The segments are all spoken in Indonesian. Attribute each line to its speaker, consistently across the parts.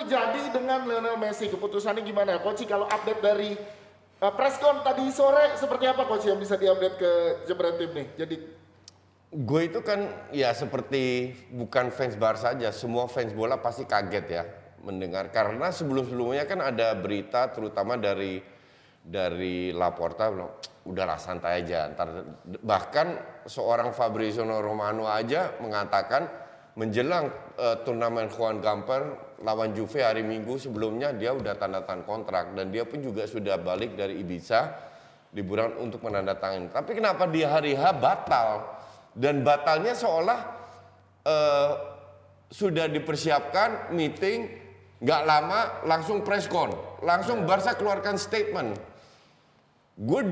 Speaker 1: terjadi dengan Lionel Messi? Keputusannya gimana? Coach kalau update dari uh, presscon tadi sore seperti apa coach yang bisa diupdate ke Jebret Tim nih? Jadi
Speaker 2: Gue itu kan ya seperti bukan fans Bar saja, semua fans bola pasti kaget ya mendengar karena sebelum-sebelumnya kan ada berita terutama dari dari Laporta bilang udahlah santai aja ntar bahkan seorang Fabrizio Romano aja mengatakan menjelang uh, turnamen Juan Gamper lawan Juve hari Minggu sebelumnya dia udah tanda tangan kontrak dan dia pun juga sudah balik dari Ibiza liburan untuk menandatangani. Tapi kenapa di hari H batal? Dan batalnya seolah uh, sudah dipersiapkan meeting nggak lama langsung preskon langsung Barca keluarkan statement. Gue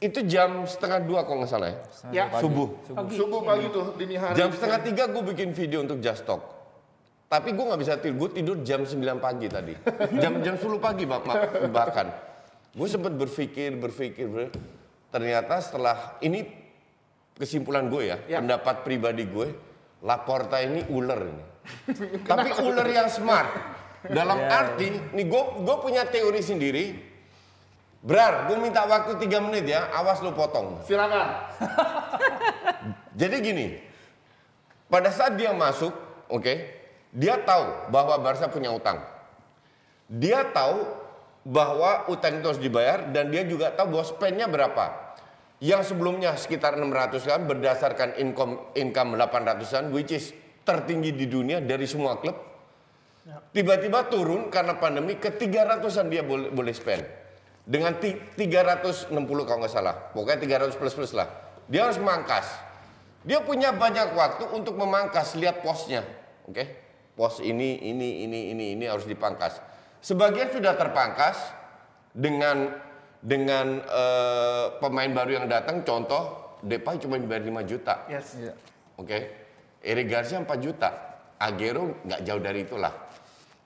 Speaker 2: itu jam setengah dua kalau nggak salah ya,
Speaker 1: ya.
Speaker 2: Subuh.
Speaker 1: Pagi. subuh pagi tuh dini hari.
Speaker 2: Jam setengah tiga gue bikin video untuk Just Talk tapi gue nggak bisa tidur gue tidur jam 9 pagi tadi jam jam 10 pagi bahkan gue sempat berpikir berpikir ternyata setelah ini kesimpulan gue ya, ya. pendapat pribadi gue, Laporta ini ular ini. Tapi ular yang smart. Dalam ya, arti, nih gue gue punya teori sendiri. Brar, gue minta waktu 3 menit ya, awas lu potong.
Speaker 1: Silakan.
Speaker 2: Jadi gini, pada saat dia masuk, oke, okay, dia tahu bahwa Barca punya utang. Dia tahu bahwa utang itu harus dibayar dan dia juga tahu bahwa spendnya berapa yang sebelumnya sekitar 600-an berdasarkan income income 800-an which is tertinggi di dunia dari semua klub. Ya. Tiba-tiba turun karena pandemi ke 300-an dia boleh boleh spend. Dengan 360 kalau nggak salah. Pokoknya 300 plus plus lah. Dia harus memangkas. Dia punya banyak waktu untuk memangkas lihat posnya. Oke. Okay? Pos ini ini ini ini ini harus dipangkas. Sebagian sudah terpangkas dengan dengan uh, pemain baru yang datang contoh Depay cuma dibayar 5 juta.
Speaker 1: Yes. Yeah.
Speaker 2: Oke. Okay? Eric Garcia 4 juta. Agero nggak jauh dari itulah.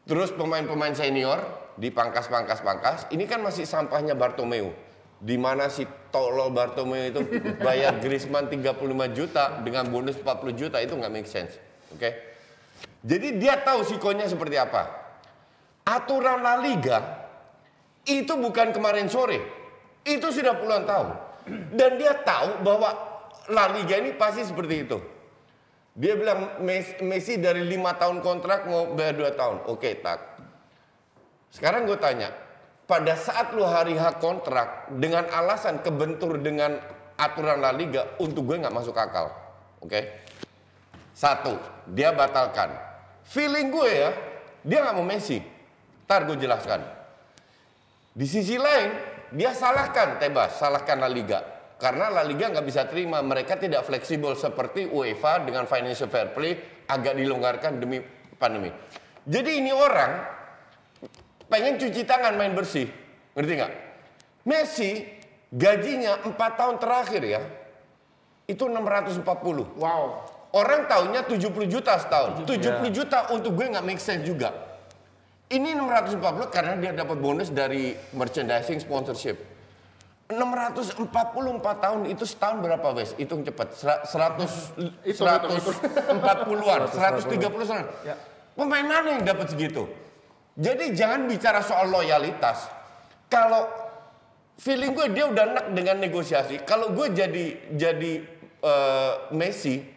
Speaker 2: Terus pemain-pemain senior dipangkas-pangkas-pangkas. Ini kan masih sampahnya Bartomeu. Di mana si tolol Bartomeu itu bayar Griezmann 35 juta dengan bonus 40 juta itu nggak make sense. Oke. Okay? Jadi dia tahu sikonya seperti apa. Aturan La Liga itu bukan kemarin sore. Itu sudah puluhan tahun. Dan dia tahu bahwa La Liga ini pasti seperti itu. Dia bilang Messi dari lima tahun kontrak mau bayar dua tahun. Oke, tak. Sekarang gue tanya, pada saat lu hari H kontrak dengan alasan kebentur dengan aturan La Liga untuk gue nggak masuk akal. Oke. Satu, dia batalkan. Feeling gue ya, dia nggak mau Messi. Ntar gue jelaskan. Di sisi lain, dia salahkan Tebas, salahkan La Liga. Karena La Liga nggak bisa terima, mereka tidak fleksibel seperti UEFA dengan financial fair play agak dilonggarkan demi pandemi. Jadi ini orang pengen cuci tangan main bersih, ngerti nggak? Messi gajinya 4 tahun terakhir ya, itu 640.
Speaker 1: Wow.
Speaker 2: Orang tahunya 70 juta setahun. 70 juta untuk gue nggak make sense juga. Ini 640 karena dia dapat bonus dari merchandising sponsorship. 644 tahun itu setahun berapa wes? Hitung cepat. 100 140-an, 130 Ya. Pemain mana yang dapat segitu? Jadi jangan bicara soal loyalitas. Kalau feeling gue dia udah enak dengan negosiasi. Kalau gue jadi jadi uh, Messi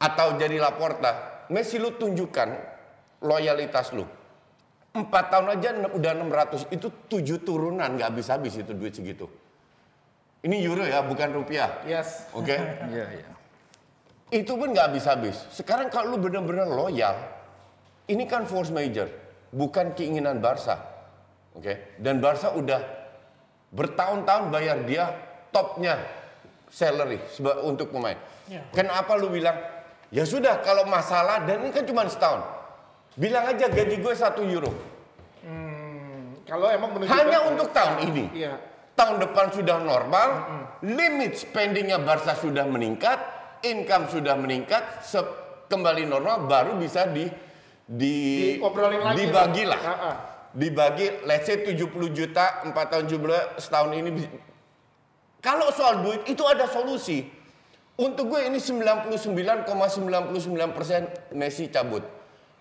Speaker 2: atau jadi Laporta, Messi lu tunjukkan loyalitas lu Empat tahun aja udah 600 itu tujuh turunan nggak habis-habis itu duit segitu. Ini euro ya, bukan rupiah.
Speaker 1: Yes.
Speaker 2: Oke. Okay?
Speaker 1: Iya, iya.
Speaker 2: Itu pun nggak habis-habis. Sekarang kalau lu benar-benar loyal, ini kan force major, bukan keinginan Barca. Oke. Okay? Dan Barca udah bertahun-tahun bayar dia topnya salary untuk pemain. Yeah. Kenapa lu bilang ya sudah kalau masalah dan ini kan cuma setahun Bilang aja gaji gue satu euro.
Speaker 1: Hmm, kalau emang
Speaker 2: hanya untuk tahun ini.
Speaker 1: Iya.
Speaker 2: Tahun depan sudah normal, hmm. limit spendingnya Barca sudah meningkat, income sudah meningkat, kembali normal baru bisa di di,
Speaker 1: lagi
Speaker 2: dibagi lah. Uh -uh. Dibagi let's say 70 juta 4 tahun jumlah setahun ini kalau soal duit itu ada solusi. Untuk gue ini 99,99% ,99 Messi cabut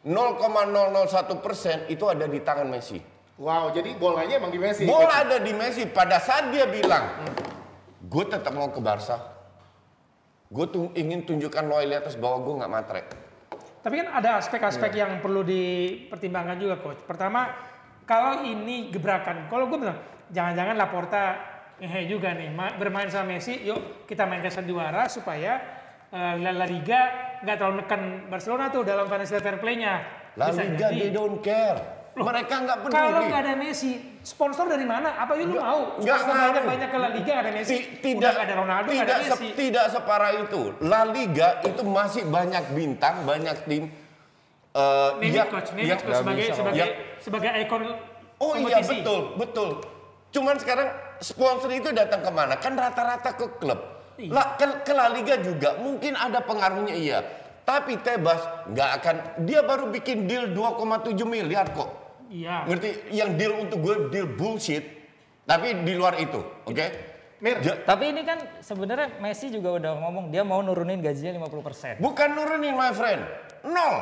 Speaker 2: 0,001 persen itu ada di tangan Messi.
Speaker 1: Wow, jadi bolanya emang di Messi.
Speaker 2: Bola ada di Messi pada saat dia bilang, gue tetap mau ke Barca. Gue tuh ingin tunjukkan loyalitas bahwa gue nggak matre.
Speaker 3: Tapi kan ada aspek-aspek yang perlu dipertimbangkan juga coach. Pertama, kalau ini gebrakan, kalau gue bilang jangan-jangan Laporta ngehe juga nih ma- bermain sama Messi, yuk kita main ke juara supaya eh, La Liga nggak terlalu menekan Barcelona tuh dalam financial fair play-nya.
Speaker 2: La Liga
Speaker 3: jadi.
Speaker 2: they don't care. Mereka nggak peduli.
Speaker 3: Kalau nggak ada Messi, sponsor dari mana? Apa yuk lu mau?
Speaker 2: nggak ngaruh.
Speaker 3: banyak-banyak ke La Liga nggak ada Messi.
Speaker 2: Ti-
Speaker 3: Udah
Speaker 2: tidak
Speaker 3: nggak ada Ronaldo, nggak
Speaker 2: tidak
Speaker 3: ada
Speaker 2: se-
Speaker 3: Messi.
Speaker 2: tidak separah itu. La Liga itu masih banyak bintang, banyak tim eh,
Speaker 3: Name
Speaker 2: yang-
Speaker 3: coach, name
Speaker 2: yang-
Speaker 3: coach, sebagai sebagai
Speaker 2: yang-
Speaker 3: sebagai ikon
Speaker 2: Oh iya
Speaker 3: kompetisi.
Speaker 2: betul, betul. Cuman sekarang sponsor itu datang ke mana? Kan rata-rata ke klub.
Speaker 3: Iya.
Speaker 2: Lah ke, ke La Liga juga mungkin ada pengaruhnya iya. Tapi Tebas nggak akan. Dia baru bikin deal 2,7 miliar kok.
Speaker 3: Iya.
Speaker 2: Ngerti? Yang deal untuk gue deal bullshit. Tapi di luar itu, oke?
Speaker 1: Mir,
Speaker 2: Ja-
Speaker 4: Tapi ini kan sebenarnya Messi juga udah ngomong dia mau nurunin gajinya 50%.
Speaker 2: bukan nurunin my friend, nol.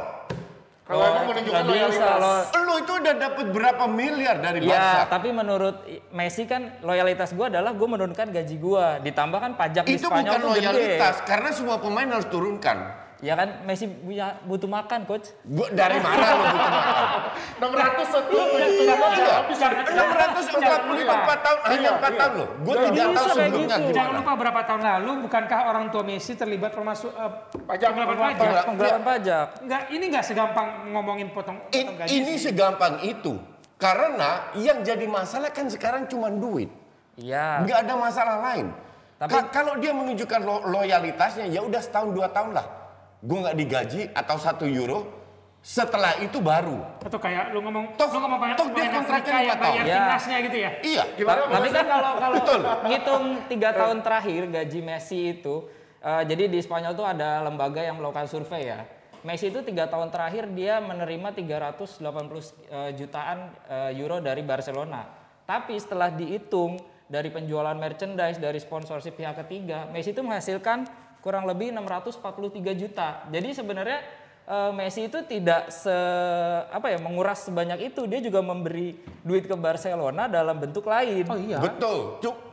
Speaker 1: Kalau emang menunjukkan loyalitas.
Speaker 4: loh.
Speaker 2: Lu itu udah dapat berapa miliar dari Barca?
Speaker 4: Ya, tapi menurut Messi kan loyalitas gua adalah gue menurunkan gaji gua, ditambah kan pajak di
Speaker 2: itu
Speaker 4: Spanyol
Speaker 2: bukan
Speaker 4: tuh gede.
Speaker 2: loyalitas karena semua pemain harus turunkan.
Speaker 4: Ya kan Messi punya butuh makan, coach.
Speaker 2: Gua dari mana lu butuh makan?
Speaker 1: 600 satu
Speaker 3: Iya,
Speaker 1: juta
Speaker 3: iya.
Speaker 1: habis.
Speaker 3: Jangan-
Speaker 2: 644 tahun hanya
Speaker 1: Iya,
Speaker 2: 4
Speaker 1: iya.
Speaker 2: tahun loh. Gue tidak tahu
Speaker 4: kayak
Speaker 2: sebelumnya
Speaker 4: gitu.
Speaker 3: Jangan lupa berapa tahun lalu bukankah orang tua Messi terlibat termasuk eh,
Speaker 1: Pajak,
Speaker 3: penggelapan
Speaker 1: penggelapan
Speaker 3: pajak?
Speaker 2: pajak.
Speaker 3: Enggak, ini enggak segampang ngomongin potong, gaji.
Speaker 2: ini segampang itu. Karena yang jadi masalah kan sekarang cuma duit.
Speaker 4: Iya.
Speaker 2: Nggak ada masalah lain.
Speaker 4: Tapi-
Speaker 2: Ka- kalau dia menunjukkan lo- loyalitasnya ya udah setahun dua tahun lah. Gue nggak digaji atau satu euro. Setelah itu baru.
Speaker 3: Atau kayak lu ngomong,
Speaker 2: Toh-
Speaker 3: lu ngomong pemain,
Speaker 2: toh dia kontraknya tahun.
Speaker 3: bayar
Speaker 4: Ya.
Speaker 3: timnasnya gitu ya?
Speaker 2: Iya.
Speaker 1: Gimana?
Speaker 4: Ta- Tapi kan kalau kalau
Speaker 2: Betul.
Speaker 4: ngitung tiga tahun terakhir gaji Messi itu, eh, jadi di Spanyol tuh ada lembaga yang melakukan survei ya. Messi itu tiga tahun terakhir dia menerima 380 eh, jutaan eh, euro dari Barcelona. Tapi setelah dihitung dari penjualan merchandise dari sponsorship pihak ketiga, Messi itu menghasilkan kurang lebih 643 juta. Jadi sebenarnya eh, Messi itu tidak se apa ya menguras sebanyak itu, dia juga memberi duit ke Barcelona dalam bentuk lain.
Speaker 3: Oh iya.
Speaker 2: Betul. Cuk.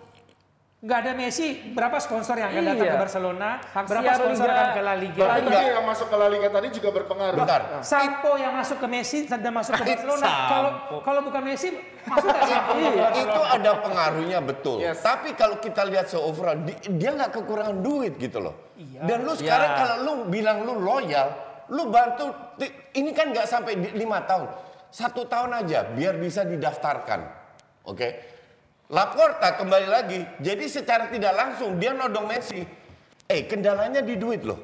Speaker 3: Enggak ada Messi, berapa sponsor yang akan datang
Speaker 4: Iya.
Speaker 3: ke Barcelona?
Speaker 4: Hak
Speaker 3: berapa
Speaker 4: siar
Speaker 3: sponsor
Speaker 4: Liga.
Speaker 3: akan ke La Liga?
Speaker 1: Berarti
Speaker 2: Enggak.
Speaker 1: yang masuk ke La Liga tadi juga berpengaruh.
Speaker 2: Bentar.
Speaker 3: Sampo yang masuk ke Messi dan masuk ke Barcelona.
Speaker 4: Sampo.
Speaker 3: Kalau kalau bukan Messi, masuk ke
Speaker 2: Itu
Speaker 3: Barcelona?
Speaker 2: ada pengaruhnya betul.
Speaker 1: Yes.
Speaker 2: Tapi kalau kita lihat se-overall, di- dia nggak kekurangan duit gitu loh.
Speaker 3: Iya.
Speaker 2: Dan lu sekarang
Speaker 4: Iya.
Speaker 2: kalau lu bilang lu loyal, lu bantu. Ini kan nggak sampai di- lima tahun, satu tahun aja biar bisa didaftarkan. Oke. Laporta kembali lagi. Jadi secara tidak langsung dia nodong Messi. Eh kendalanya di duit loh.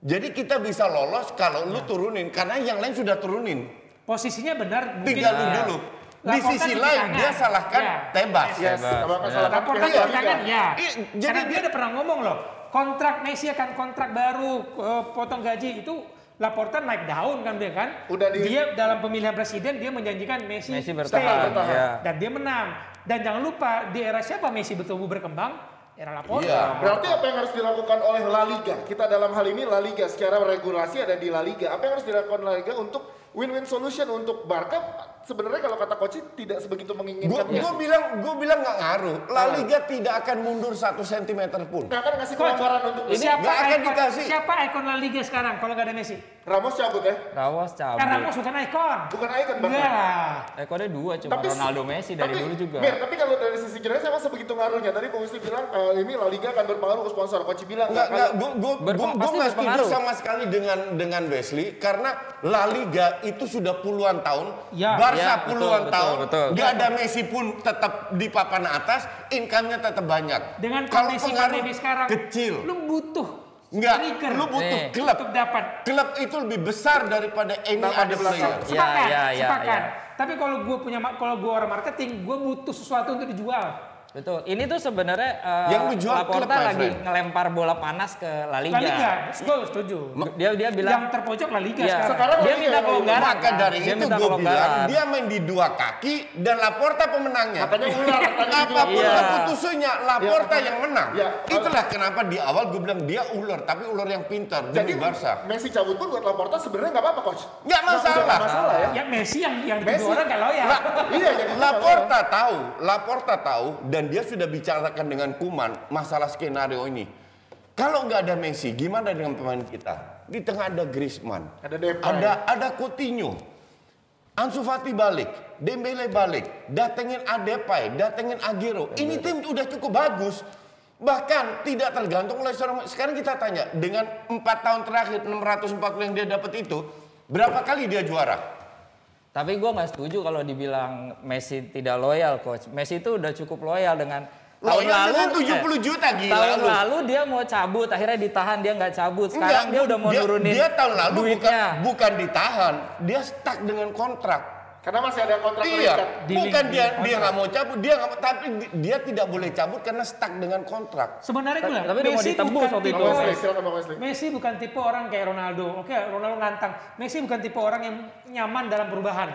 Speaker 2: Jadi kita bisa lolos kalau lu turunin karena yang lain sudah turunin.
Speaker 3: Posisinya benar mungkin
Speaker 2: Tinggal lu
Speaker 3: ya.
Speaker 2: dulu. Di sisi lain
Speaker 3: tangan.
Speaker 2: dia salahkan
Speaker 3: Ya.
Speaker 2: Tebas.
Speaker 1: Yes, Liga.
Speaker 3: tangan ya.
Speaker 2: Iya, jadi
Speaker 3: Karena dia
Speaker 2: dia-
Speaker 3: udah pernah ngomong loh, kontrak Messi akan kontrak baru, eh, potong gaji itu Laporta naik daun kan dia kan?
Speaker 1: Udah di-
Speaker 3: Dia dalam pemilihan presiden dia menjanjikan Messi,
Speaker 4: Messi
Speaker 3: stay.
Speaker 4: bertahan,
Speaker 1: bertahan.
Speaker 4: ya.
Speaker 3: dan dia menang. Dan jangan lupa di era siapa Messi bertumbuh berkembang? Era Laporta.
Speaker 2: Iya.
Speaker 1: Berarti apa yang harus dilakukan oleh La Liga? Kita dalam hal ini La Liga secara regulasi ada di La Liga. Apa yang harus dilakukan La Liga untuk win-win solution untuk Barca? Sebenarnya kalau kata coach tidak sebegitu menginginkan
Speaker 2: gue bilang gue bilang nggak ngaruh. La Liga tidak akan mundur satu sentimeter pun.
Speaker 1: Nggak akan ngasih kelonggaran untuk
Speaker 3: Ini siapa
Speaker 2: nggak akan
Speaker 3: ikon,
Speaker 2: dikasih.
Speaker 3: siapa ikon La Liga sekarang kalau nggak ada Messi?
Speaker 1: Ramos cabut ya?
Speaker 4: Ramos cabut.
Speaker 3: Kan Ramos bukan ikon.
Speaker 1: Bukan icon bahkan.
Speaker 3: Enggak.
Speaker 4: Ekornya dua cuma
Speaker 1: Tapi-
Speaker 4: Ronaldo Messi dari
Speaker 1: tapi,
Speaker 4: dulu juga.
Speaker 1: Mir, tapi kalau dari sisi jelas emang sebegitu ngaruhnya. Tadi Gusti bilang eh, ini La Liga akan berpengaruh ke sponsor. Coach bilang
Speaker 2: Nggak,
Speaker 1: nggak
Speaker 2: gue gue gue nggak setuju
Speaker 4: berpengaruh.
Speaker 2: sama sekali dengan dengan Wesley karena La Liga itu sudah puluhan tahun,
Speaker 3: Ya.
Speaker 2: Barca
Speaker 4: Ya, betul,
Speaker 2: puluhan
Speaker 4: betul,
Speaker 2: tahun,
Speaker 4: betul.
Speaker 2: nggak ada Messi pun tetap di papan atas, income-nya tetap banyak.
Speaker 3: Dengan
Speaker 2: Kalau
Speaker 3: kondisi
Speaker 2: pengaruh
Speaker 3: pandemi sekarang,
Speaker 2: kecil,
Speaker 3: lu butuh
Speaker 2: nggak,
Speaker 3: trigger
Speaker 2: lu butuh
Speaker 4: Nih.
Speaker 2: klub.
Speaker 3: untuk dapat.
Speaker 2: Klub itu lebih besar daripada any
Speaker 1: belakang.
Speaker 2: player.
Speaker 4: Ya,
Speaker 3: Sepakat,
Speaker 4: ya, ya,
Speaker 3: sepakat.
Speaker 4: ya.
Speaker 3: Tapi kalau gue punya, kalau gue orang marketing, gue butuh sesuatu untuk dijual.
Speaker 4: Betul. Ini tuh sebenarnya eh,
Speaker 2: Yang
Speaker 4: Laporta lagi
Speaker 2: friend.
Speaker 4: ngelempar bola panas ke La Liga.
Speaker 3: La Liga, gue setuju.
Speaker 4: Dia dia bilang
Speaker 3: Yang terpojok La Liga
Speaker 4: Iya.
Speaker 3: sekarang.
Speaker 1: Sekarang
Speaker 4: dia minta
Speaker 1: yang
Speaker 4: kelonggaran.
Speaker 2: Maka
Speaker 4: kan?
Speaker 2: dari
Speaker 4: dia
Speaker 2: itu gue bilang dia main di dua kaki dan Laporta pemenangnya.
Speaker 1: Makanya ular. Apa
Speaker 2: pun
Speaker 4: Iya.
Speaker 2: keputusannya Laporta
Speaker 1: Iya.
Speaker 2: yang menang.
Speaker 1: Iya.
Speaker 2: Itulah kenapa di awal gue bilang dia ular, tapi ular yang pintar
Speaker 1: Jadi
Speaker 2: demi Barca.
Speaker 1: Messi cabut pun buat Laporta sebenarnya nggak apa-apa coach.
Speaker 2: Nggak masalah.
Speaker 1: Nggak masalah ya.
Speaker 3: Ya Messi yang yang
Speaker 1: Messi.
Speaker 3: dituduh orang nggak loyal.
Speaker 2: La-
Speaker 1: Iya jadi
Speaker 2: Laporta tahu, Laporta tahu dan dia sudah bicarakan dengan Kuman masalah skenario ini. Kalau nggak ada Messi, gimana dengan pemain kita? Di tengah ada Griezmann,
Speaker 1: Ada Depay.
Speaker 2: ada ada Coutinho, Ansu Fati balik, Dembele balik, datengin Adepay, datengin Aguero. Ini tim udah cukup bagus. Bahkan tidak tergantung oleh seorang sekarang kita tanya dengan empat tahun terakhir 640 yang dia dapat itu berapa kali dia juara?
Speaker 4: Tapi gue nggak setuju kalau dibilang Messi tidak loyal, coach. Messi itu udah cukup loyal dengan tahun lalu.
Speaker 2: dengan 70
Speaker 4: eh,
Speaker 2: juta, gila
Speaker 4: Tahun
Speaker 2: lu.
Speaker 4: lalu dia mau cabut, akhirnya ditahan dia nggak cabut. Sekarang
Speaker 2: Enggak,
Speaker 4: dia udah mau
Speaker 2: dia,
Speaker 4: nurunin
Speaker 2: Dia tahun lalu bukan,
Speaker 4: duitnya.
Speaker 2: bukan ditahan, dia stuck dengan kontrak.
Speaker 1: Karena masih ada kontrak
Speaker 2: Iya,
Speaker 1: terikat.
Speaker 3: Di
Speaker 2: bukan
Speaker 3: link-
Speaker 2: dia
Speaker 3: di
Speaker 2: dia nggak mau cabut, dia nggak mau- tapi di- dia tidak boleh cabut karena stuck dengan kontrak.
Speaker 3: Sebenarnya gue
Speaker 4: Tapi
Speaker 3: Messi bukan tipe
Speaker 4: itu.
Speaker 1: Wesley.
Speaker 3: Messi bukan tipe orang kayak Ronaldo. Oke, Ronaldo ngantang. Messi bukan tipe orang yang nyaman dalam perubahan.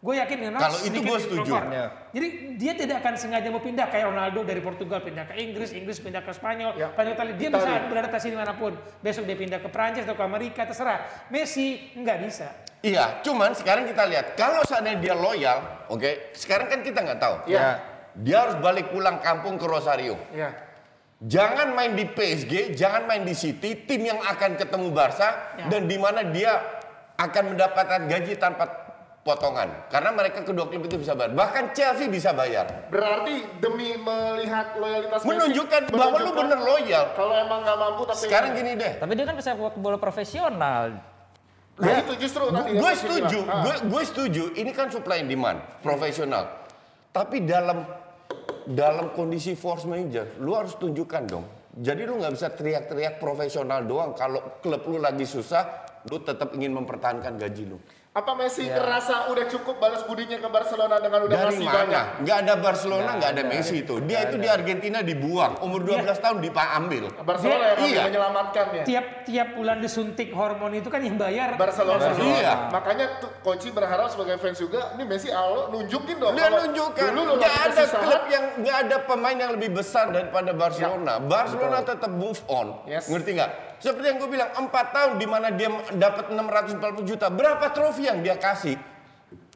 Speaker 3: Gue yakin memang
Speaker 2: Kalau itu gue setuju.
Speaker 4: Ya.
Speaker 3: Jadi dia tidak akan sengaja mau pindah kayak Ronaldo dari Portugal pindah ke Inggris, Inggris pindah ke Spanyol,
Speaker 1: Ya.
Speaker 3: Spanyol Italia. Dia
Speaker 1: Italia.
Speaker 3: bisa beradaptasi di mana pun. Besok dia pindah ke Prancis atau ke Amerika terserah. Messi nggak bisa.
Speaker 2: Iya, cuman sekarang kita lihat kalau seandainya dia loyal, oke, sekarang kan kita nggak tahu.
Speaker 1: Iya.
Speaker 2: Dia harus balik pulang kampung ke Rosario.
Speaker 1: Iya.
Speaker 2: Jangan main di PSG, jangan main di City, tim yang akan ketemu Barca
Speaker 3: Ya.
Speaker 2: dan di mana dia akan mendapatkan gaji tanpa potongan. Karena mereka kedua klub itu bisa bayar. Bahkan Chelsea bisa bayar.
Speaker 1: Berarti demi melihat loyalitas Messi,
Speaker 2: Menunjukkan bahwa lu bener loyal.
Speaker 1: Kalau emang nggak mampu tapi
Speaker 2: Sekarang gini deh.
Speaker 4: Tapi dia kan pesepak bola profesional.
Speaker 1: Nah, itu justru tadi
Speaker 2: Gue
Speaker 1: Messi
Speaker 2: setuju.
Speaker 1: Ah.
Speaker 2: gue gue setuju. Ini kan supply and demand, profesional. Tapi dalam dalam kondisi force major, lu harus tunjukkan dong. Jadi lu nggak bisa teriak-teriak profesional doang. Kalau klub lu lagi susah, lu tetap ingin mempertahankan gaji lu.
Speaker 1: Apa Messi ngerasa udah cukup balas budinya ke Barcelona dengan udah
Speaker 2: Dari
Speaker 1: masih banyak?
Speaker 2: Nggak ada Barcelona,
Speaker 4: Nggak
Speaker 2: nggak ada
Speaker 4: ada.
Speaker 2: Messi itu. Dia itu
Speaker 4: ada.
Speaker 2: di Argentina dibuang. Umur 12 tahun diambil.
Speaker 1: Barcelona yang
Speaker 2: Iya.
Speaker 1: menyelamatkannya.
Speaker 3: Tiap tiap bulan disuntik hormon itu kan yang bayar
Speaker 1: Barcelona.
Speaker 2: Iya.
Speaker 1: Makanya tuh Koci berharap sebagai fans juga, ini Messi Alo nunjukin dong.
Speaker 2: Dia
Speaker 1: kalau
Speaker 2: nunjukkan
Speaker 1: dulu lu
Speaker 2: nggak ada klub yang nggak ada pemain yang lebih besar daripada Barcelona. Barcelona tetap move on.
Speaker 1: Yes.
Speaker 2: Ngerti nggak? Seperti yang gue bilang, empat tahun di mana dia dapat 640 juta. Berapa trofi yang dia kasih?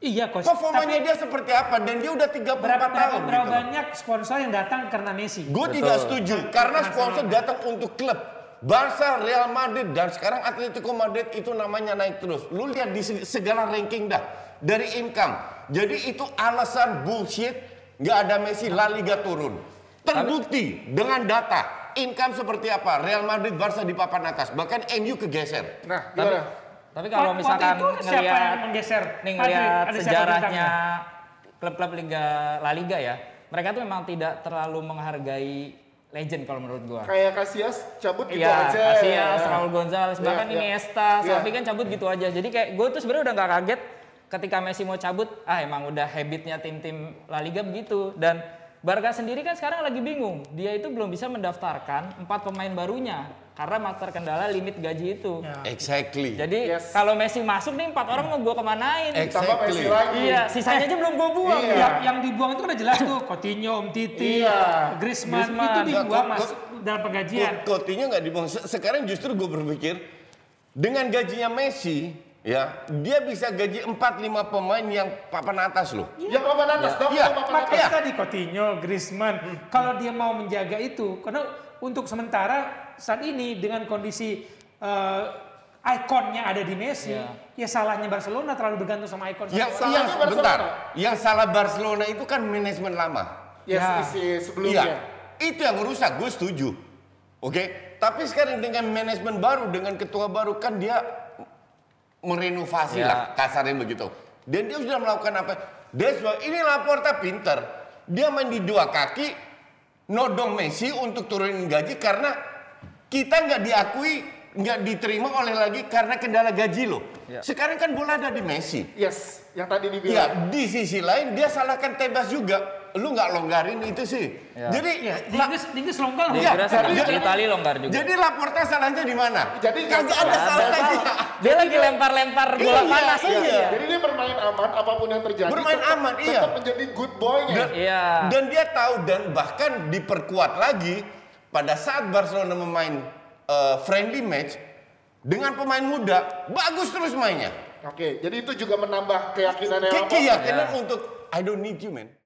Speaker 3: Iya, coach.
Speaker 2: Performanya dia seperti apa? Dan dia udah 34
Speaker 3: berapa,
Speaker 2: tahun.
Speaker 3: berapa
Speaker 2: gitu.
Speaker 3: banyak sponsor yang datang karena Messi?
Speaker 2: Gue tidak setuju karena sponsor datang untuk klub. Barca, Real Madrid dan sekarang Atletico Madrid itu namanya naik terus. Lu lihat di se- segala ranking dah dari income. Jadi itu alasan bullshit. Nggak ada Messi, La Liga turun. Terbukti dengan data. Income seperti apa? Real Madrid, Barca di papan atas. Bahkan MU kegeser.
Speaker 1: Nah,
Speaker 4: Tapi,
Speaker 1: gimana?
Speaker 4: tapi kalau
Speaker 3: Waktu
Speaker 4: misalkan
Speaker 3: itu siapa yang
Speaker 4: ngelihat
Speaker 3: menggeser?
Speaker 4: nih
Speaker 3: Madrid,
Speaker 4: ngelihat sejarahnya klub-klub Liga La Liga ya, mereka tuh memang tidak terlalu menghargai legend kalau menurut gua.
Speaker 1: Kayak Casillas cabut gitu
Speaker 4: Iya,
Speaker 1: aja.
Speaker 4: Casillas,
Speaker 1: Ya.
Speaker 4: Raul Gonzalez,
Speaker 1: Iya,
Speaker 4: bahkan
Speaker 1: iya.
Speaker 4: Iniesta,
Speaker 1: Iya.
Speaker 4: Xavi kan cabut gitu aja. Jadi kayak gue tuh sebenarnya udah nggak kaget ketika Messi mau cabut. Ah emang udah habitnya tim-tim La Liga begitu. Dan Barca sendiri kan sekarang lagi bingung. Dia itu belum bisa mendaftarkan empat pemain barunya karena masih terkendala limit gaji itu.
Speaker 3: Ya.
Speaker 2: Exactly.
Speaker 4: Jadi
Speaker 1: Yes.
Speaker 4: kalau Messi masuk nih empat orang mau gue kemanain?
Speaker 2: Ex-
Speaker 1: Tambah Messi
Speaker 2: Exactly.
Speaker 1: lagi.
Speaker 4: Iya, sisanya aja belum gue buang.
Speaker 1: Iya.
Speaker 3: Yang, yang dibuang itu udah jelas tuh, Coutinho, Umtiti,
Speaker 1: Iya.
Speaker 3: Griezmann,
Speaker 4: Griezmann.
Speaker 3: itu dibuang mas dalam penggajian.
Speaker 2: Coutinho nggak dibuang. Se- Sekarang justru gue berpikir dengan gajinya Messi, ya dia bisa gaji 4-5 pemain yang papan atas loh.
Speaker 1: Yang papan atas, dong,
Speaker 2: Iya.
Speaker 1: yang papan atas.
Speaker 3: Makanya tadi Coutinho, Griezmann, kalau dia mau menjaga itu, karena untuk sementara saat ini dengan kondisi eh, ikonnya ada di Messi,
Speaker 4: Iya.
Speaker 3: ya salahnya Barcelona terlalu bergantung sama ikon.
Speaker 2: Yang,
Speaker 1: Salahnya
Speaker 2: yang
Speaker 1: Barcelona.
Speaker 2: bentar, yang salah Barcelona itu kan manajemen lama.
Speaker 1: Yes,
Speaker 3: Ya.
Speaker 1: isi
Speaker 2: Iya,
Speaker 1: sebelumnya.
Speaker 2: itu yang rusak. Gue setuju. Oke, tapi sekarang dengan manajemen baru, dengan ketua baru kan dia merenovasi
Speaker 4: Ya.
Speaker 2: lah kasarnya begitu. Dan dia sudah melakukan apa? Why ini Laporta pinter. Dia main di dua kaki, nodong Messi untuk turunin gaji karena kita nggak diakui, nggak diterima oleh lagi karena kendala gaji loh.
Speaker 4: Ya.
Speaker 2: Sekarang kan bola ada di Messi.
Speaker 1: Yes, yang tadi dibilang.
Speaker 2: Iya, di sisi lain dia salahkan Tebas juga. Lu nggak longgarin itu sih.
Speaker 4: Ya.
Speaker 2: Jadi
Speaker 3: Iya, di Inggris, di Inggris longgar
Speaker 4: Di.
Speaker 2: Iya,
Speaker 4: Inggris
Speaker 2: jadi-
Speaker 4: di Itali longgar juga.
Speaker 2: jadi Laporta salahnya di mana?
Speaker 1: Jadi
Speaker 2: kagak ada salahnya.
Speaker 4: Dia lagi lempar-lempar bola
Speaker 2: Iya,
Speaker 4: panas
Speaker 2: iya.
Speaker 4: aja.
Speaker 1: Jadi dia bermain aman apa pun yang terjadi.
Speaker 2: Bermain
Speaker 1: tetap-
Speaker 2: aman, iya.
Speaker 1: Tetap menjadi good boy-nya.
Speaker 2: Dan,
Speaker 4: Iya.
Speaker 2: dan dia tahu dan bahkan diperkuat lagi pada saat Barcelona memain eh, friendly match dengan pemain muda bagus terus mainnya.
Speaker 1: Oke, jadi itu juga menambah keyakinannya
Speaker 2: Ke
Speaker 1: Laporta.
Speaker 2: keyakinan untuk I don't need you man.